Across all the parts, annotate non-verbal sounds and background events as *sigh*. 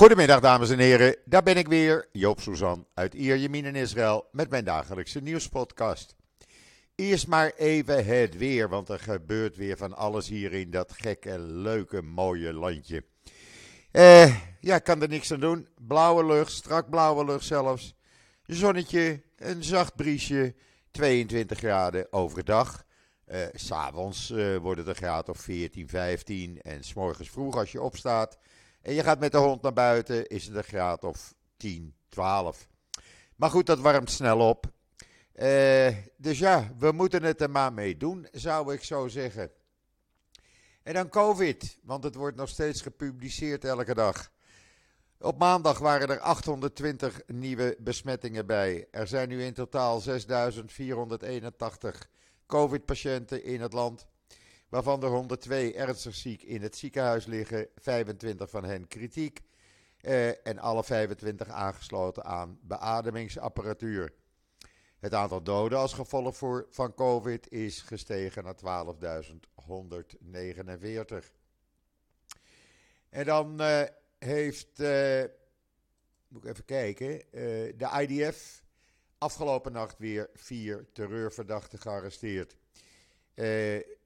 Goedemiddag dames en heren, daar ben ik weer, Joop Suzan uit Ierjemien in Israël met mijn dagelijkse nieuwspodcast. Eerst maar even het weer, want er gebeurt weer van alles hier in dat gekke, leuke, mooie landje. Eh, ja, kan er niks aan doen. Blauwe lucht, strak blauwe lucht zelfs. Zonnetje, een zacht briesje, 22 graden overdag. Uh, S'avonds uh, wordt het een graad of 14, 15 en s'morgens vroeg als je opstaat en je gaat met de hond naar buiten, is het een graad of 10, 12. Maar goed, dat warmt snel op. Uh, dus ja, we moeten het er maar mee doen, zou ik zo zeggen. En dan COVID, want het wordt nog steeds gepubliceerd elke dag. Op maandag waren er 820 nieuwe besmettingen bij. Er zijn nu in totaal 6481 COVID-patiënten in het land waarvan er 102 ernstig ziek in het ziekenhuis liggen, 25 van hen kritiek eh, en alle 25 aangesloten aan beademingsapparatuur. Het aantal doden als gevolg voor, van COVID is gestegen naar 12.149. En dan uh, heeft, uh, moet ik even kijken, uh, de IDF afgelopen nacht weer vier terreurverdachten gearresteerd.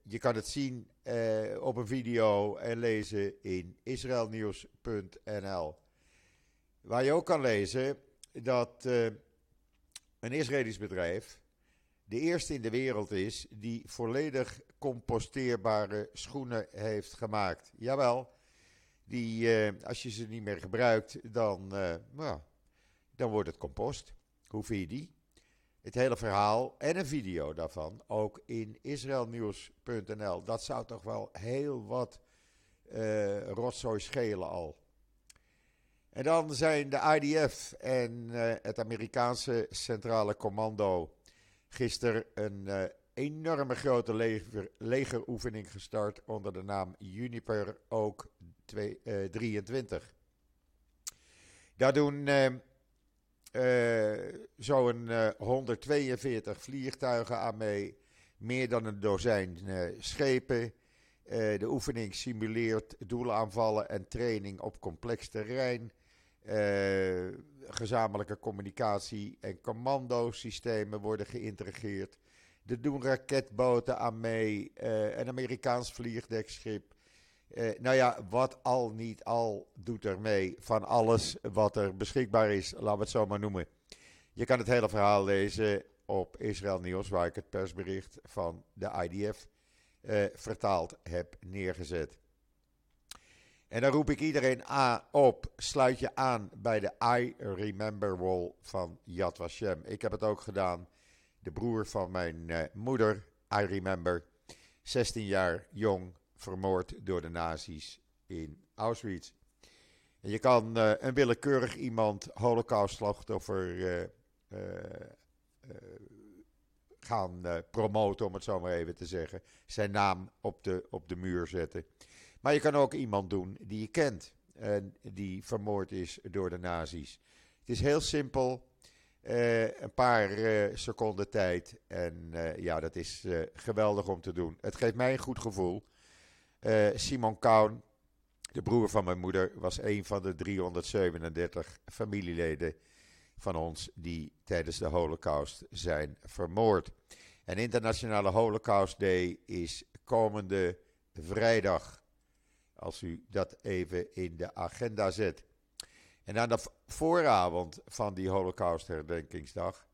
Je kan het zien uh, op een video en lezen in israelnieuws.nl. Waar je ook kan lezen dat uh, een Israëlisch bedrijf de eerste in de wereld is die volledig composteerbare schoenen heeft gemaakt. Jawel, die, uh, als je ze niet meer gebruikt, dan, nou, dan wordt het compost. Hoe vind je die? Het hele verhaal en een video daarvan ook in israelnieuws.nl. Dat zou toch wel heel wat uh, rotzooi schelen al. En dan zijn de IDF en uh, het Amerikaanse Centrale Commando gisteren een uh, enorme grote leger, legeroefening gestart onder de naam Juniper Oak 23. Daar doen zo'n uh, 142 vliegtuigen aan mee, meer dan een dozijn uh, schepen. de oefening simuleert doelaanvallen en training op complex terrein. gezamenlijke communicatie- en commandosystemen worden geïntegreerd. Er doen raketboten aan mee, een Amerikaans vliegdekschip. Uh, nou ja, wat al niet al doet er mee van alles wat er beschikbaar is, laten we het zo maar noemen. Je kan het hele verhaal lezen op Israël Nieuws, waar ik het persbericht van de IDF eh, vertaald heb neergezet. En dan roep ik iedereen aan, op, sluit je aan bij de I Remember Wall van Yad Vashem. Ik heb het ook gedaan. De broer van mijn uh, moeder, I Remember, 16 jaar jong, vermoord door de nazi's in Auschwitz. En je kan uh, een willekeurig iemand, holocaust-slachtoffer, uh, uh, gaan promoten, om het zo maar even te zeggen. Zijn naam op de, op de muur zetten. Maar je kan ook iemand doen die je kent en die vermoord is door de nazi's. Het is heel simpel. een paar seconden tijd. En ja, dat is geweldig om te doen. Het geeft mij een goed gevoel. Uh, Simon Kaun, de broer van mijn moeder, was een van de 337 familieleden van ons die tijdens de Holocaust zijn vermoord. En Internationale Holocaust Day is komende vrijdag. Als u dat even in de agenda zet. En aan de vooravond van die Holocaust-herdenkingsdag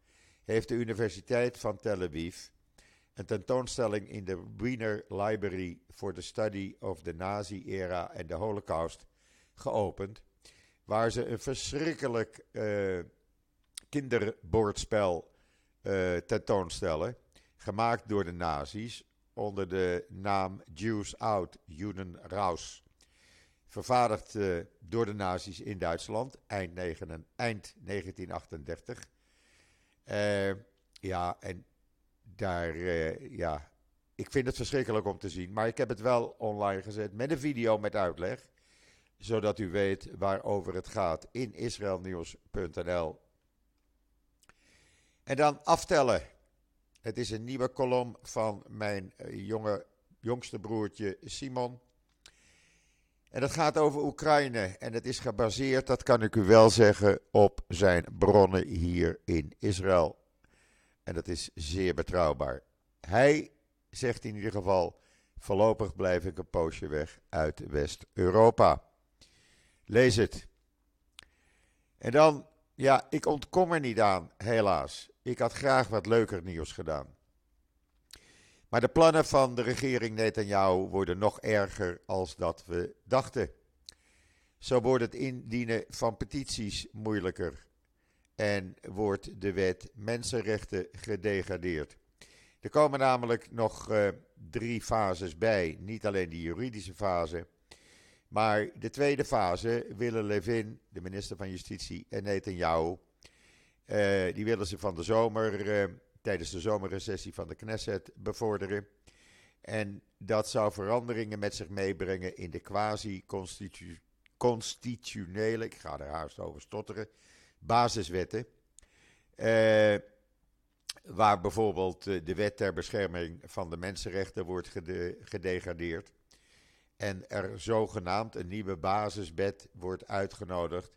heeft de Universiteit van Tel Aviv een tentoonstelling in de Wiener Library for the Study of the Nazi-era en de Holocaust geopend. Waar ze een verschrikkelijk uh, kinderbordspel uh, tentoonstellen. Gemaakt door de nazi's onder de naam Jews Out, Juden Raus. Vervaardigd uh, door de nazi's in Duitsland eind, negen, eind 1938. ja, en daar, uh, ja, ik vind het verschrikkelijk om te zien. Maar ik heb het wel online gezet met een video met uitleg. Zodat u weet waarover het gaat in israelnieuws.nl. En dan aftellen. Het is een nieuwe kolom van mijn eh, jonge, jongste broertje Simon. En dat gaat over Oekraïne. En het is gebaseerd, dat kan ik u wel zeggen, op zijn bronnen hier in Israël. En dat is zeer betrouwbaar. Hij zegt in ieder geval: voorlopig blijf ik een poosje weg uit West-Europa. Lees het. En dan, ja, ik ontkom er niet aan, helaas. Ik had graag wat leuker nieuws gedaan. Maar de plannen van de regering Netanyahu worden nog erger als dat we dachten. Zo wordt het indienen van petities moeilijker en wordt de wet mensenrechten gedegradeerd. Er komen namelijk nog uh, drie fases bij, niet alleen die juridische fase. Maar de tweede fase willen Levin, de minister van Justitie, en Netanyahu, uh, die willen ze van de zomer uh, tijdens de zomerrecessie van de Knesset bevorderen. En dat zou veranderingen met zich meebrengen in de quasi-constitutionele, ik ga er haast over stotteren, basiswetten. Uh, waar bijvoorbeeld eh, de wet ter bescherming van de mensenrechten wordt gede gedegradeerd. En er zogenaamd een nieuwe basiswet wordt uitgenodigd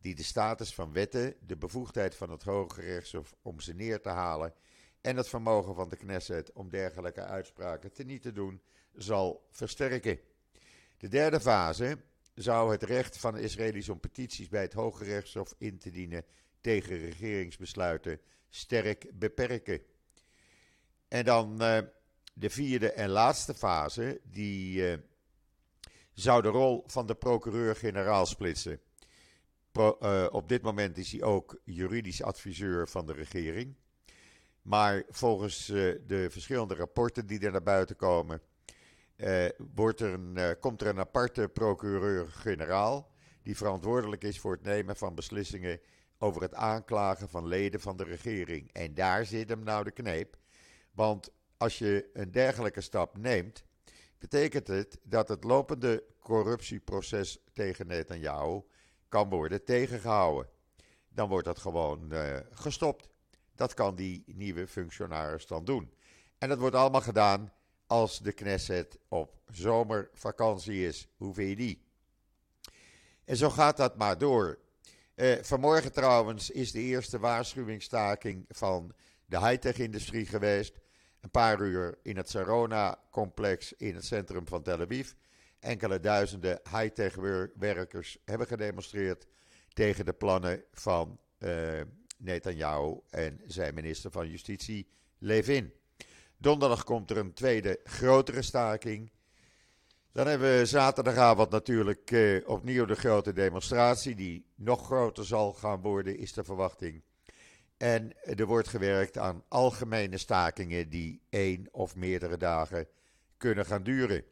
die de status van wetten, de bevoegdheid van het Hoge Rechtshof om ze neer te halen en het vermogen van de Knesset om dergelijke uitspraken te niet te doen, zal versterken. De derde fase zou het recht van de Israëli's om petities bij het Hoge Rechtshof in te dienen tegen regeringsbesluiten sterk beperken. En dan uh, de vierde en laatste fase, die uh, zou de rol van de procureur-generaal splitsen. Uh, op dit moment is hij ook juridisch adviseur van de regering. Maar volgens de verschillende rapporten die er naar buiten komen, wordt er een, komt er een aparte procureur-generaal die verantwoordelijk is voor het nemen van beslissingen over het aanklagen van leden van de regering. En daar zit hem nou de kneep. Want als je een dergelijke stap neemt, betekent het dat het lopende corruptieproces tegen Netanyahu kan worden tegengehouden. Dan wordt dat gewoon uh, gestopt. Dat kan die nieuwe functionaris dan doen. En dat wordt allemaal gedaan als de Knesset op zomervakantie is. Hoe vind je die? En zo gaat dat maar door. Uh, vanmorgen trouwens is de eerste waarschuwingsstaking van de high-tech-industrie geweest. Een paar uur in het Sarona-complex in het centrum van Tel Aviv. Enkele duizenden high-tech werkers hebben gedemonstreerd tegen de plannen van uh, Netanyahu en zijn minister van Justitie Levin. Donderdag komt er een tweede grotere staking. Dan hebben we zaterdagavond natuurlijk eh, opnieuw de grote demonstratie, die nog groter zal gaan worden, is de verwachting. En er wordt gewerkt aan algemene stakingen die één of meerdere dagen kunnen gaan duren.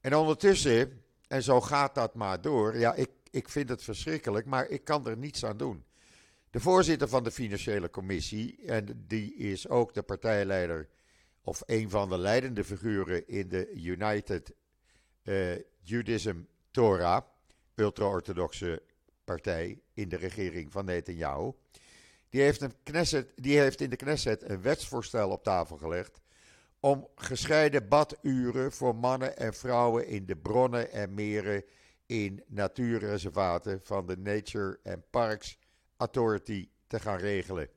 En ondertussen, en zo gaat dat maar door, ja, ik, ik vind het verschrikkelijk, maar ik kan er niets aan doen. De voorzitter van de Financiële Commissie, en die is ook de partijleider of een van de leidende figuren in de United uh, Judaism Torah, ultra-orthodoxe partij in de regering van Netanyahu. Die heeft, Knesset, die heeft in de Knesset een wetsvoorstel op tafel gelegd om gescheiden baduren voor mannen en vrouwen in de bronnen en meren in natuurreservaten van de Nature and Parks Authority te gaan regelen.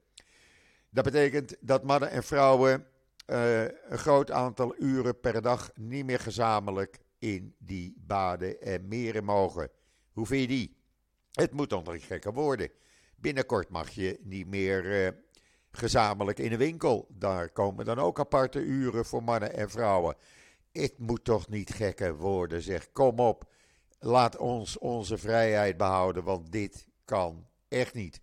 Dat betekent dat mannen en vrouwen uh, een groot aantal uren per dag niet meer gezamenlijk in die baden en meren mogen. Hoe vind je die? Het moet toch nog gekker worden. Binnenkort mag je niet meer uh, gezamenlijk in de winkel. Daar komen dan ook aparte uren voor mannen en vrouwen. Het moet toch niet gekker worden, zeg. Kom op, laat ons onze vrijheid behouden, want dit kan echt niet.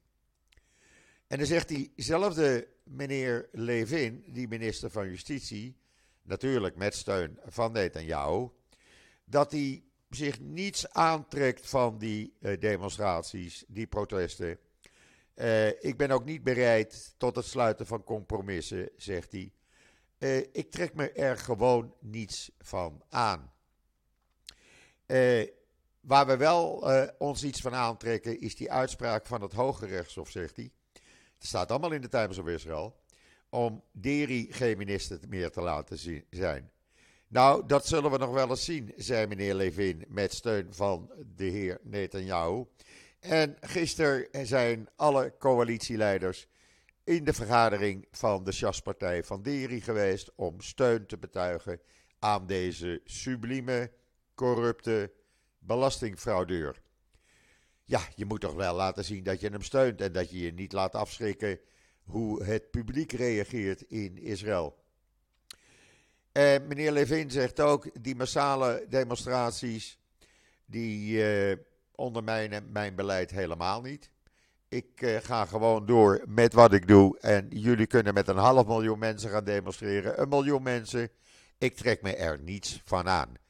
En dan zegt diezelfde meneer Levin, die minister van Justitie, natuurlijk met steun van Netanyahu, dat hij zich niets aantrekt van die uh, demonstraties, die protesten. Uh, ik ben ook niet bereid tot het sluiten van compromissen, zegt hij. Uh, ik trek me er gewoon niets van aan. Waar we wel ons iets van aantrekken, is die uitspraak van het Hoge Rechtshof, zegt hij. Het staat allemaal in de Times of Israel. Om Deri geen minister meer te laten zijn. Nou, dat zullen we nog wel eens zien, zei meneer Levin met steun van de heer Netanyahu. En gisteren zijn alle coalitieleiders in de vergadering van de Sjaspartij van Deri geweest om steun te betuigen aan deze sublieme, corrupte belastingfraudeur. Ja, je moet toch wel laten zien dat je hem steunt en dat je je niet laat afschrikken hoe het publiek reageert in Israël. En meneer Levin zegt ook, die massale demonstraties, die uh, ondermijnen mijn beleid helemaal niet. Ik uh, ga gewoon door met wat ik doe en jullie kunnen met een half miljoen mensen gaan demonstreren, een miljoen mensen. Ik trek me er niets van aan.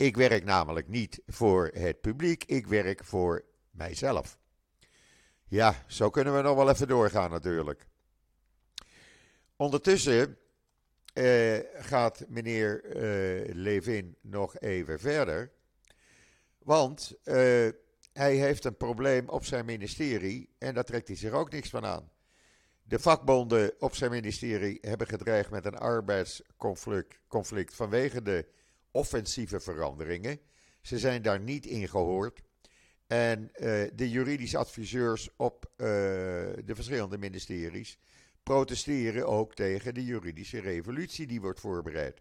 Ik werk namelijk niet voor het publiek, ik werk voor mijzelf. Ja, zo kunnen we nog wel even doorgaan natuurlijk. Ondertussen uh, gaat meneer uh, Levin nog even verder. Want uh, hij heeft een probleem op zijn ministerie en daar trekt hij zich ook niks van aan. De vakbonden op zijn ministerie hebben gedreigd met een arbeidsconflict conflict vanwege de offensieve veranderingen. Ze zijn daar niet in gehoord. En de juridische adviseurs op de verschillende ministeries protesteren ook tegen de juridische revolutie die wordt voorbereid.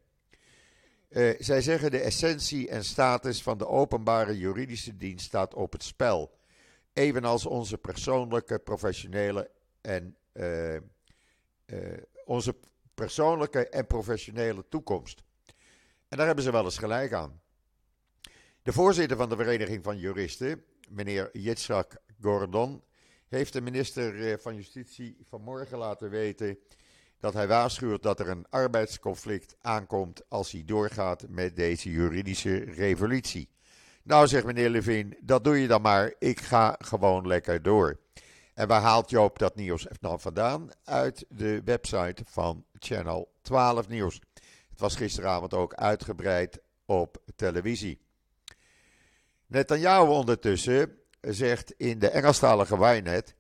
Uh, zij zeggen de essentie en status van de openbare juridische dienst staat op het spel. Evenals onze persoonlijke, professionele en onze persoonlijke en professionele toekomst. En daar hebben ze wel eens gelijk aan. De voorzitter van de Vereniging van Juristen, meneer Yitzhak Gordon, heeft de minister eh, van Justitie vanmorgen laten weten dat hij waarschuwt dat er een arbeidsconflict aankomt als hij doorgaat met deze juridische revolutie. Nou, zegt meneer Levin, dat doe je dan maar. Ik ga gewoon lekker door. En waar haalt Joop dat nieuws dan vandaan? Uit de website van Channel 12 Nieuws. Het was gisteravond ook uitgebreid op televisie. Netanyahu ondertussen zegt in de Engelstalige Wijnet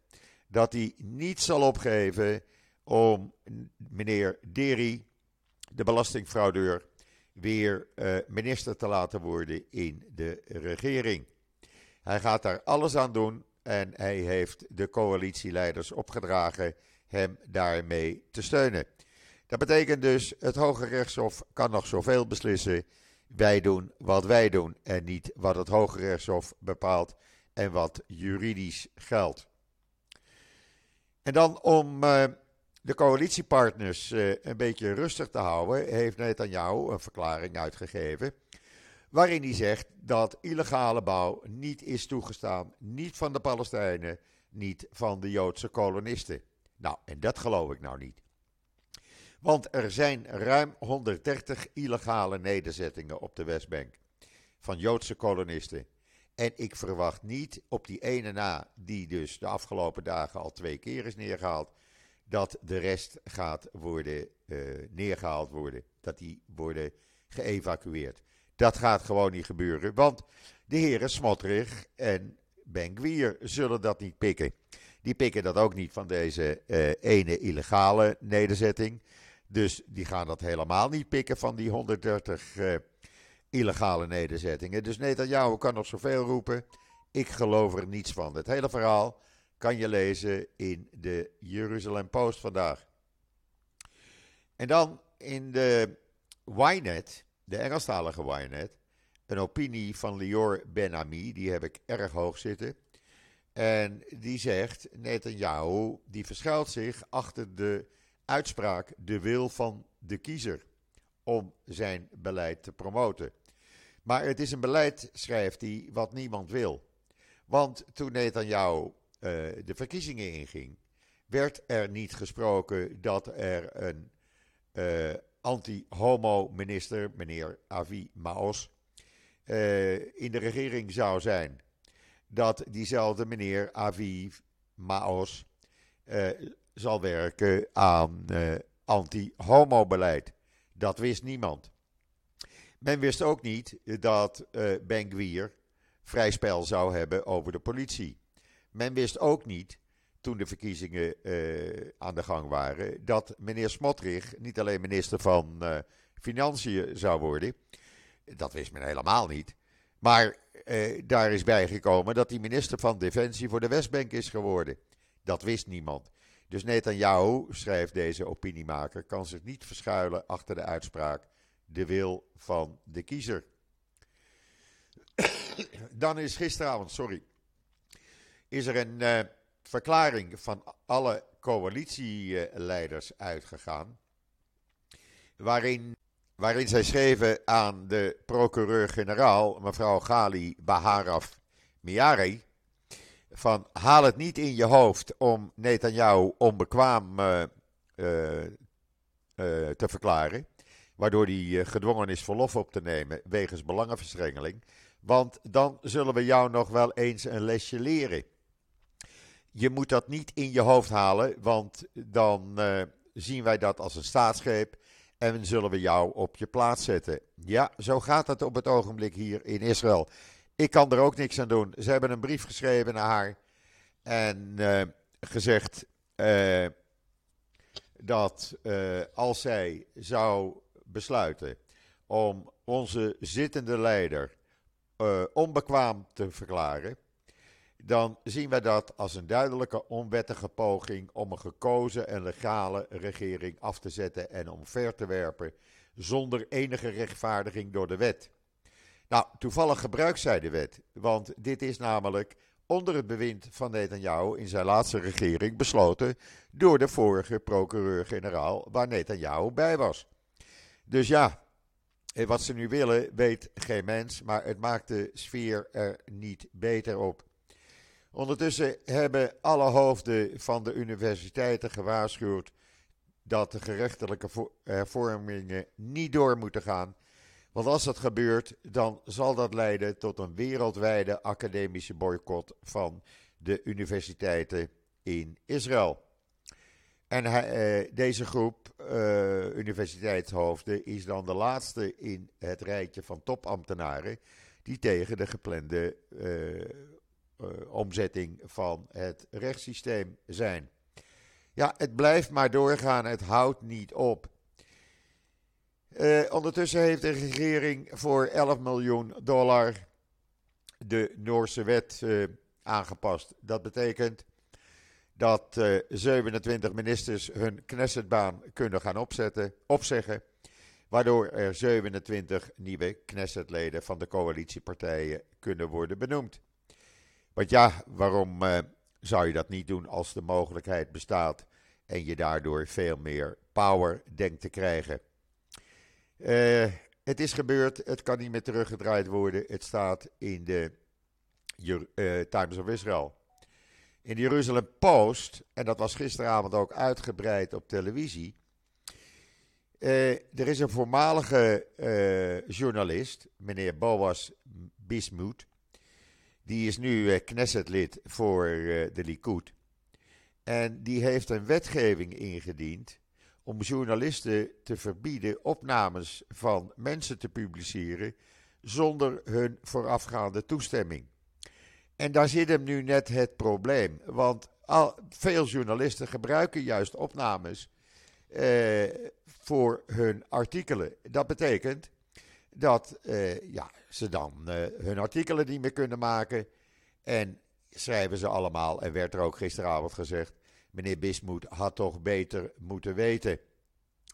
dat hij niet zal opgeven om meneer Deri, de belastingfraudeur, weer uh, minister te laten worden in de regering. Hij gaat daar alles aan doen en hij heeft de coalitieleiders opgedragen hem daarmee te steunen. Dat betekent dus, het Hoge Rechtshof kan nog zoveel beslissen. Wij doen wat wij doen en niet wat het Hoge Rechtshof bepaalt en wat juridisch geldt. En dan om uh, de coalitiepartners uh, een beetje rustig te houden, heeft Netanyahu een verklaring uitgegeven. Waarin hij zegt dat illegale bouw niet is toegestaan, niet van de Palestijnen, niet van de Joodse kolonisten. Nou, en dat geloof ik nou niet. Want er zijn ruim 130 illegale nederzettingen op de Westbank van Joodse kolonisten. En ik verwacht niet op die ene na, die dus de afgelopen dagen al twee keer is neergehaald, dat de rest gaat worden uh, neergehaald worden. Dat die worden geëvacueerd. Dat gaat gewoon niet gebeuren, want de heren Smotrich en Ben zullen dat niet pikken. Die pikken dat ook niet van deze uh, ene illegale nederzetting. Dus die gaan dat helemaal niet pikken van die 130 uh, illegale nederzettingen. Dus Netanyahu kan nog zoveel roepen. Ik geloof er niets van. Het hele verhaal kan je lezen in de Jeruzalem Post vandaag. En dan in de Ynet, de Engelstalige Ynet, een opinie van Lior Ben-Ami, die heb ik erg hoog zitten. En die zegt, Netanyahu, die verschuilt zich achter de uitspraak, de wil van de kiezer om zijn beleid te promoten. Maar het is een beleid, schrijft hij, wat niemand wil. Want toen Netanyahu uh, de verkiezingen inging, werd er niet gesproken dat er een uh, anti-homo-minister, meneer Avi Maos, uh, in de regering zou zijn. Dat diezelfde meneer Avi Maos zal werken aan anti-homo-beleid. Dat wist niemand. Men wist ook niet dat uh, Ben Gwier vrij spel zou hebben over de politie. Men wist ook niet toen de verkiezingen aan de gang waren, dat meneer Smotrich niet alleen minister van Financiën zou worden. Dat wist men helemaal niet. Maar daar is bijgekomen dat hij minister van Defensie voor de Westbank is geworden. Dat wist niemand. Dus Netanyahu, schrijft deze opiniemaker, kan zich niet verschuilen achter de uitspraak de wil van de kiezer. *coughs* Dan is gisteravond, sorry, is er een uh, verklaring van alle coalitieleiders uitgegaan. Waarin, waarin zij schreven aan de procureur-generaal, mevrouw Gali Baharaf Miari van haal het niet in je hoofd om Netanyahu onbekwaam uh, uh, te verklaren. Waardoor hij gedwongen is verlof op te nemen wegens belangenverstrengeling. Want dan zullen we jou nog wel eens een lesje leren. Je moet dat niet in je hoofd halen, want dan zien wij dat als een staatsgreep. En zullen we jou op je plaats zetten. Ja, zo gaat het op het ogenblik hier in Israël. Ik kan er ook niks aan doen. Ze hebben een brief geschreven naar haar. En uh, gezegd uh, dat uh, als zij zou besluiten om onze zittende leider onbekwaam te verklaren, dan zien wij dat als een duidelijke onwettige poging om een gekozen en legale regering af te zetten en omver te werpen zonder enige rechtvaardiging door de wet. Nou, toevallig gebruikt zij de wet, want dit is namelijk onder het bewind van Netanyahu in zijn laatste regering besloten door de vorige procureur-generaal waar Netanyahu bij was. Dus ja, wat ze nu willen weet geen mens, maar het maakt de sfeer er niet beter op. Ondertussen hebben alle hoofden van de universiteiten gewaarschuwd dat de gerechtelijke hervormingen niet door moeten gaan want als dat gebeurt, dan zal dat leiden tot een wereldwijde academische boycott van de universiteiten in Israël. En uh, deze groep uh, universiteitshoofden is dan de laatste in het rijtje van topambtenaren die tegen de geplande uh, omzetting van het rechtssysteem zijn. Ja, het blijft maar doorgaan, het houdt niet op. Uh, ondertussen heeft de regering voor 11 miljoen dollar de Noorse wet uh, aangepast. Dat betekent dat uh, eh, 27 ministers hun Knessetbaan kunnen gaan opzetten, opzeggen. Waardoor er 27 nieuwe Knessetleden van de coalitiepartijen kunnen worden benoemd. Want ja, waarom zou je dat niet doen als de mogelijkheid bestaat en je daardoor veel meer power denkt te krijgen? Uh, het is gebeurd, het kan niet meer teruggedraaid worden. Het staat in de uh, Times of Israel. In de Jeruzalem Post, en dat was gisteravond ook uitgebreid op televisie. Uh, er is een voormalige journalist, meneer Boas Bismuth. Die is nu Knessetlid voor de Likud. En die heeft een wetgeving ingediend om journalisten te verbieden opnames van mensen te publiceren zonder hun voorafgaande toestemming. En daar zit hem nu net het probleem, want al, veel journalisten gebruiken juist opnames eh, voor hun artikelen. Dat betekent dat eh, ja, ze dan eh, hun artikelen niet meer kunnen maken en schrijven ze allemaal, en werd er ook gisteravond gezegd, meneer Bismuth had toch beter moeten weten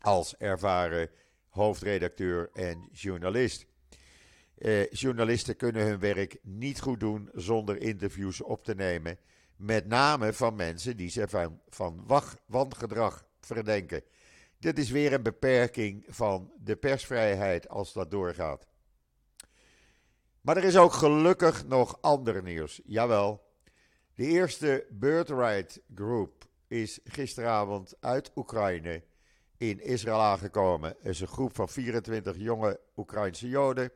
als ervaren hoofdredacteur en journalist. Eh, journalisten kunnen hun werk niet goed doen zonder interviews op te nemen, met name van mensen die ze van, van wangedrag verdenken. Dit is weer een beperking van de persvrijheid als dat doorgaat. Maar er is ook gelukkig nog ander nieuws. Jawel, de eerste Birthright Group is gisteravond uit Oekraïne in Israël aangekomen. Het is een groep van 24 jonge Oekraïnse Joden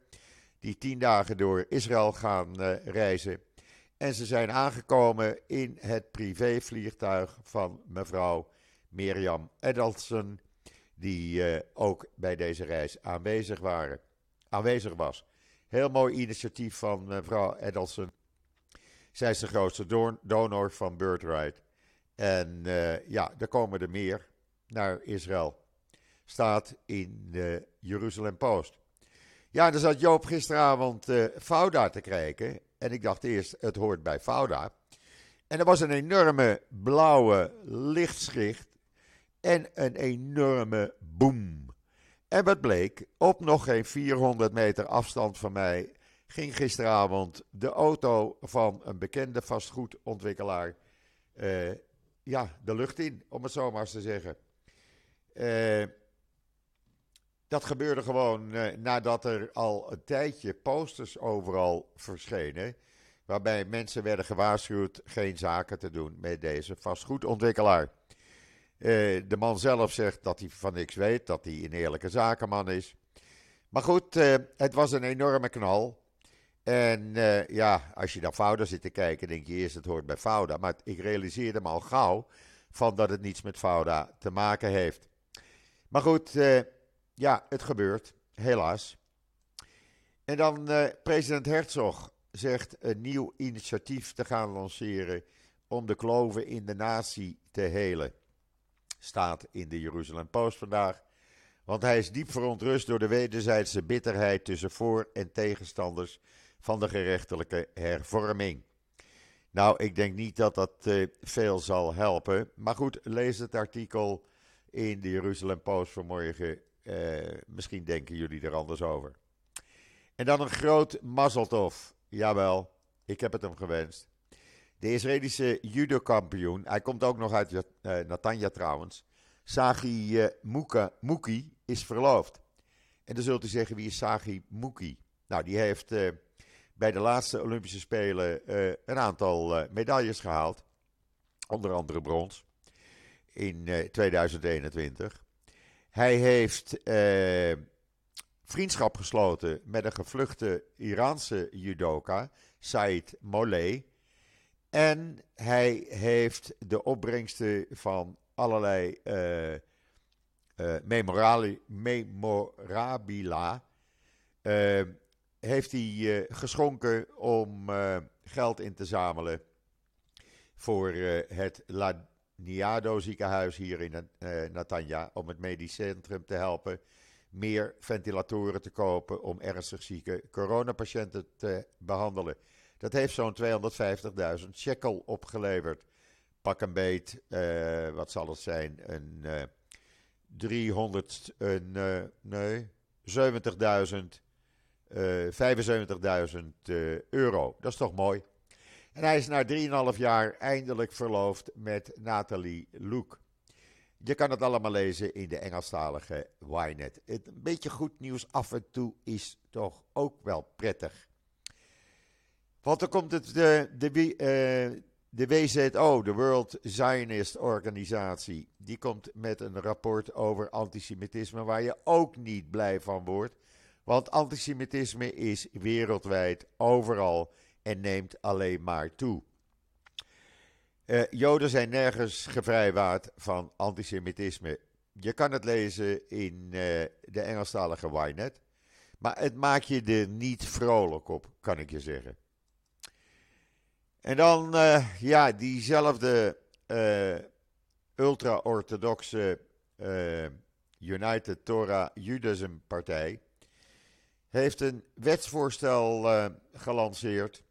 die tien dagen door Israël gaan uh, reizen. En ze zijn aangekomen in het privévliegtuig van mevrouw Mirjam Edelson, die uh, ook bij deze reis aanwezig, waren, aanwezig was. Heel mooi initiatief van mevrouw Edelson. Zij is de grootste donor van Birthright. En ja, er komen er meer naar Israël. Staat in de Jeruzalem Post. Ja, dan zat Joop gisteravond uh, Fouda te kijken. En ik dacht eerst, het hoort bij Fouda. En er was een enorme blauwe lichtschicht en een enorme boom. En wat bleek, op nog geen 400 meter afstand van mij ging gisteravond de auto van een bekende vastgoedontwikkelaar uh, ja, de lucht in, om het zo maar eens te zeggen. Uh, dat gebeurde gewoon uh, nadat er al een tijdje posters overal verschenen. Waarbij mensen werden gewaarschuwd geen zaken te doen met deze vastgoedontwikkelaar. Uh, de man zelf zegt dat hij van niks weet, dat hij een eerlijke zakenman is. Maar goed, het was een enorme knal. En ja, als je naar Fouda zit te kijken, denk je eerst het hoort bij Fouda. Maar ik realiseerde me al gauw van dat het niets met Fouda te maken heeft. Maar goed, ja, het gebeurt, helaas. En dan uh, president Herzog zegt een nieuw initiatief te gaan lanceren om de kloven in de natie te helen. Staat in de Jeruzalem Post vandaag. Want hij is diep verontrust door de wederzijdse bitterheid tussen voor- en tegenstanders van de gerechtelijke hervorming. Nou, ik denk niet dat dat uh, veel zal helpen. Maar goed, lees het artikel in de Jeruzalem Post vanmorgen uh, misschien denken jullie er anders over. En dan een groot Mazeltov. Jawel, ik heb het hem gewenst. De Israëlische judo-kampioen, hij komt ook nog uit uh, Natanja trouwens. Sagi uh, Muki is verloofd. En dan zult u zeggen, wie is Sagi Muki? Nou, die heeft bij de laatste Olympische Spelen een aantal medailles gehaald. Onder andere brons in 2021. Hij heeft eh, vriendschap gesloten met een gevluchte Iraanse judoka, Said Moleh. En hij heeft de opbrengsten van allerlei uh, uh, memorabila heeft hij geschonken om geld in te zamelen voor het La Niado ziekenhuis hier in uh, Natanja om het medisch centrum te helpen. Meer ventilatoren te kopen om ernstig zieke coronapatiënten te behandelen. Dat heeft zo'n 250.000 shekel opgeleverd. Pak een beet, uh, wat zal het zijn? Een uh, 300, een, uh, nee, 70.000, 75.000 euro. Dat is toch mooi? En hij is na 3,5 jaar eindelijk verloofd met Nathalie Luke. Je kan het allemaal lezen in de Engelstalige Ynet. Het een beetje goed nieuws af en toe is toch ook wel prettig. Want dan komt het de, de, uh, de WZO, de World Zionist Organisatie. Die komt met een rapport over antisemitisme waar je ook niet blij van wordt. Want antisemitisme is wereldwijd overal en neemt alleen maar toe. Uh, Joden zijn nergens gevrijwaard van antisemitisme. Je kan het lezen in uh, de Engelstalige Ynet. Maar het maakt je er niet vrolijk op, kan ik je zeggen. En dan, uh, ja, diezelfde ultra-orthodoxe United Torah Judaism partij heeft een wetsvoorstel gelanceerd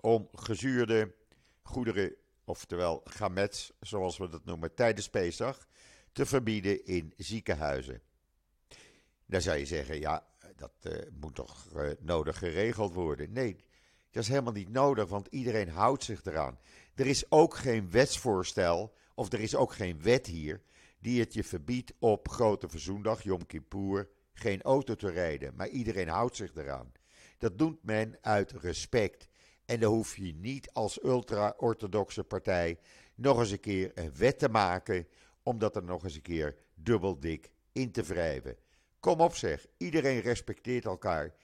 om gezuurde goederen, oftewel gamets, zoals we dat noemen, tijdens Pesach, te verbieden in ziekenhuizen. Dan zou je zeggen, ja, dat uh, moet toch uh, nodig geregeld worden. Nee, dat is helemaal niet nodig, want iedereen houdt zich eraan. Er is ook geen wetsvoorstel, of er is ook geen wet hier, die het je verbiedt op Grote Verzoendag, Yom Kippur, geen auto te rijden. Maar iedereen houdt zich eraan. Dat doet men uit respect. En dan hoef je niet als ultra-orthodoxe partij nog eens een keer een wet te maken, om dat er nog eens een keer dubbel dik in te wrijven. Kom op zeg, iedereen respecteert elkaar.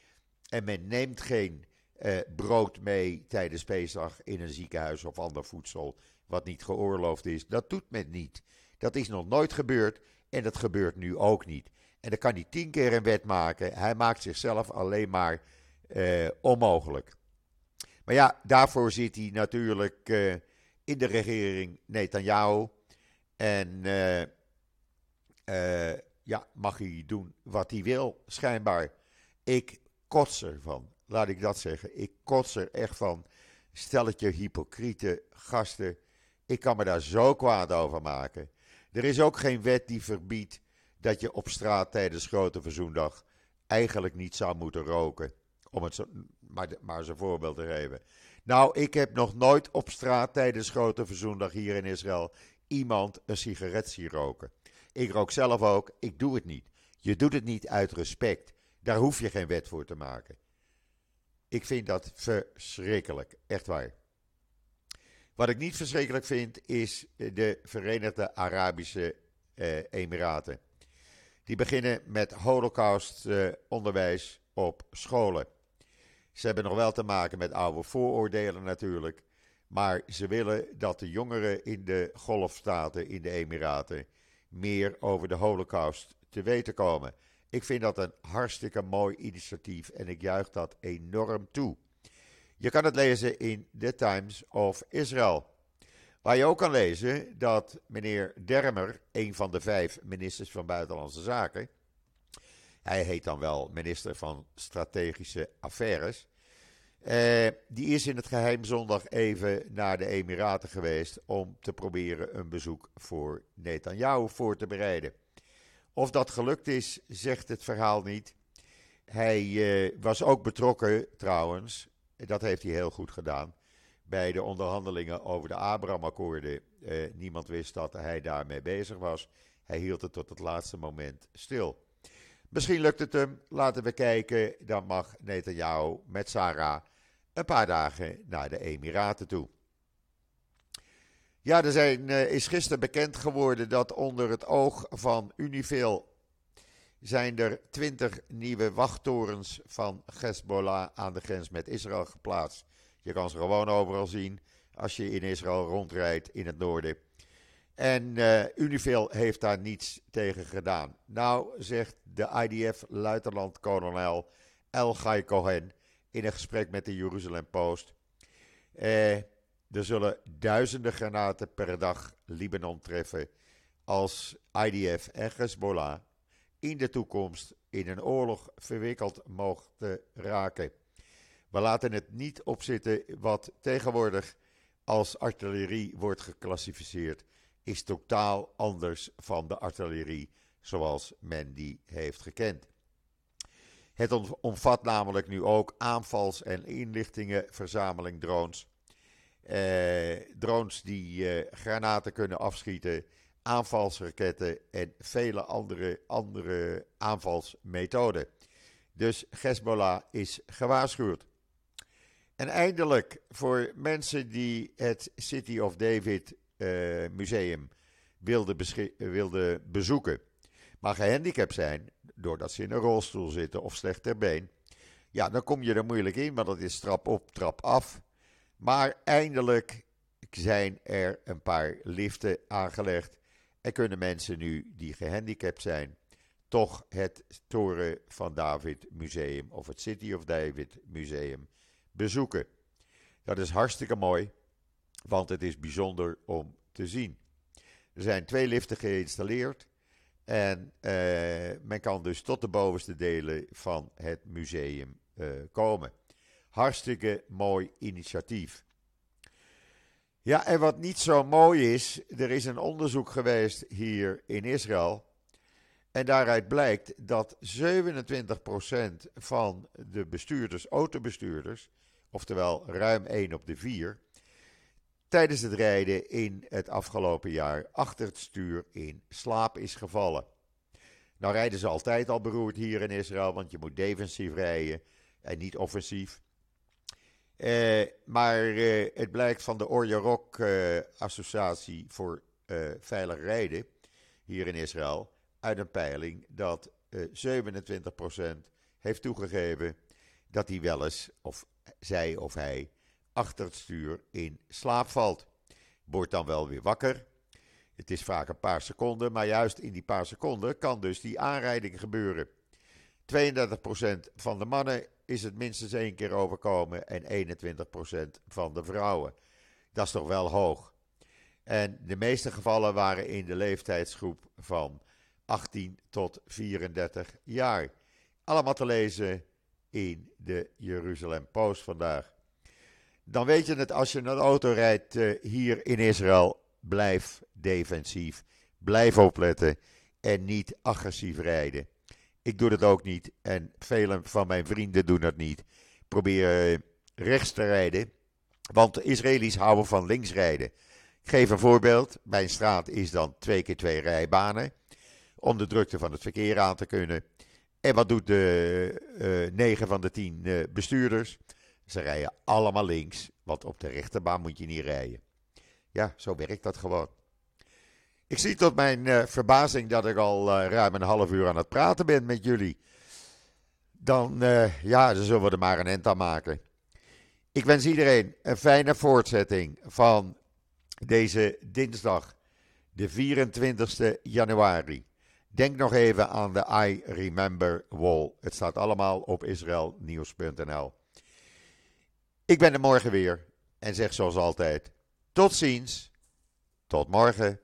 En men neemt geen eh, brood mee tijdens Pesach in een ziekenhuis of ander voedsel wat niet geoorloofd is. Dat doet men niet. Dat is nog nooit gebeurd en dat gebeurt nu ook niet. En dan kan hij tien keer een wet maken. Hij maakt zichzelf alleen maar eh, onmogelijk. Maar ja, daarvoor zit hij natuurlijk uh, in de regering Netanyahu. En uh, ja, mag hij doen wat hij wil, schijnbaar. Ik kots ervan, laat ik dat zeggen. Ik kots er echt van. Stelletje hypocriete gasten. Ik kan me daar zo kwaad over maken. Er is ook geen wet die verbiedt dat je op straat tijdens Grote Verzoendag eigenlijk niet zou moeten roken. Om het maar, maar als voorbeeld te geven. Nou, ik heb nog nooit op straat tijdens Grote Verzoendag hier in Israël iemand een sigaret zien roken. Ik rook zelf ook, ik doe het niet. Je doet het niet uit respect. Daar hoef je geen wet voor te maken. Ik vind dat verschrikkelijk, echt waar. Wat ik niet verschrikkelijk vind is de Verenigde Arabische eh, Emiraten. Die beginnen met holocaustonderwijs op scholen. Ze hebben nog wel te maken met oude vooroordelen natuurlijk. Maar ze willen dat de jongeren in de golfstaten, in de Emiraten, meer over de Holocaust te weten komen. Ik vind dat een hartstikke mooi initiatief en ik juich dat enorm toe. Je kan het lezen in The Times of Israel. Waar je ook kan lezen dat meneer Dermer, een van de vijf ministers van Buitenlandse Zaken, hij heet dan wel minister van Strategische Affaires, eh, die is in het geheim zondag even naar de Emiraten geweest om te proberen een bezoek voor Netanyahu voor te bereiden. Of dat gelukt is, zegt het verhaal niet. Hij eh, was ook betrokken trouwens, dat heeft hij heel goed gedaan, bij de onderhandelingen over de Abraham-akkoorden. Eh, niemand wist dat hij daarmee bezig was. Hij hield het tot het laatste moment stil. Misschien lukt het hem. Laten we kijken. Dan mag Netanyahu met Sarah een paar dagen naar de Emiraten toe. Ja, er zijn, uh, is gisteren bekend geworden dat onder het oog van Unifil zijn er twintig nieuwe wachttorens van Hezbollah aan de grens met Israël geplaatst. Je kan ze gewoon overal zien als je in Israël rondrijdt in het noorden. En uh, Unifil heeft daar niets tegen gedaan. Nou, zegt de IDF-luitenant-kolonel El Gai Cohen in een gesprek met de Jeruzalem Post. Eh, er zullen duizenden granaten per dag Libanon treffen als IDF en Hezbollah in de toekomst in een oorlog verwikkeld mochten raken. We laten het niet opzitten wat tegenwoordig als artillerie wordt geclassificeerd, is totaal anders van de artillerie zoals men die heeft gekend. Het omvat namelijk nu ook aanvals- en inlichtingenverzameling drones. Eh, drones die eh, granaten kunnen afschieten, aanvalsraketten en vele andere, andere aanvalsmethoden. Dus Hezbollah is gewaarschuwd. En eindelijk voor mensen die het City of David uh, Museum wilden, wilden bezoeken, maar gehandicapt zijn, doordat ze in een rolstoel zitten of slecht ter been. Ja, dan kom je er moeilijk in, want dat is trap op, trap af. Maar eindelijk zijn er een paar liften aangelegd en kunnen mensen nu die gehandicapt zijn toch het Toren van David Museum of het City of David Museum bezoeken. Dat is hartstikke mooi, want het is bijzonder om te zien. Er zijn twee liften geïnstalleerd. En uh, men kan dus tot de bovenste delen van het museum uh, komen. Hartstikke mooi initiatief. Ja, en wat niet zo mooi is, er is een onderzoek geweest hier in Israël. En daaruit blijkt dat 27% van de bestuurders, autobestuurders, oftewel ruim 1 op de 4, tijdens het rijden in het afgelopen jaar achter het stuur in slaap is gevallen. Nou rijden ze altijd al beroerd hier in Israël, want je moet defensief rijden en niet offensief. Eh, maar eh, het blijkt van de Orja eh, Associatie voor Veilig Rijden hier in Israël uit een peiling dat 27% eh, heeft toegegeven dat hij wel eens, of zij of hij, achter het stuur in slaap valt. Wordt dan wel weer wakker. Het is vaak een paar seconden, maar juist in die paar seconden kan dus die aanrijding gebeuren. 32% van de mannen is het minstens één keer overkomen en 21% van de vrouwen. Dat is toch wel hoog. En de meeste gevallen waren in de leeftijdsgroep van 18 tot 34 jaar. Allemaal te lezen in de Jeruzalem Post vandaag. Dan weet je het, als je een auto rijdt uh, hier in Israël, blijf defensief. Blijf opletten en niet agressief rijden. Ik doe dat ook niet en vele van mijn vrienden doen dat niet. Probeer uh, rechts te rijden, want de Israëli's houden van links rijden. Ik geef een voorbeeld. Mijn straat is dan twee keer twee rijbanen om de drukte van het verkeer aan te kunnen. En wat doet de uh, 9 van de 10 uh, bestuurders? Ze rijden allemaal links, want op de rechterbaan moet je niet rijden. Ja, zo werkt dat gewoon. Ik zie tot mijn uh, verbazing dat ik al ruim een half uur aan het praten ben met jullie. Dan, ja, dan zullen we er maar een end aan maken. Ik wens iedereen een fijne voortzetting van deze dinsdag, de 24 januari. Denk nog even aan de I Remember Wall. Het staat allemaal op israelnieuws.nl. Ik ben er morgen weer en zeg zoals altijd: tot ziens, tot morgen.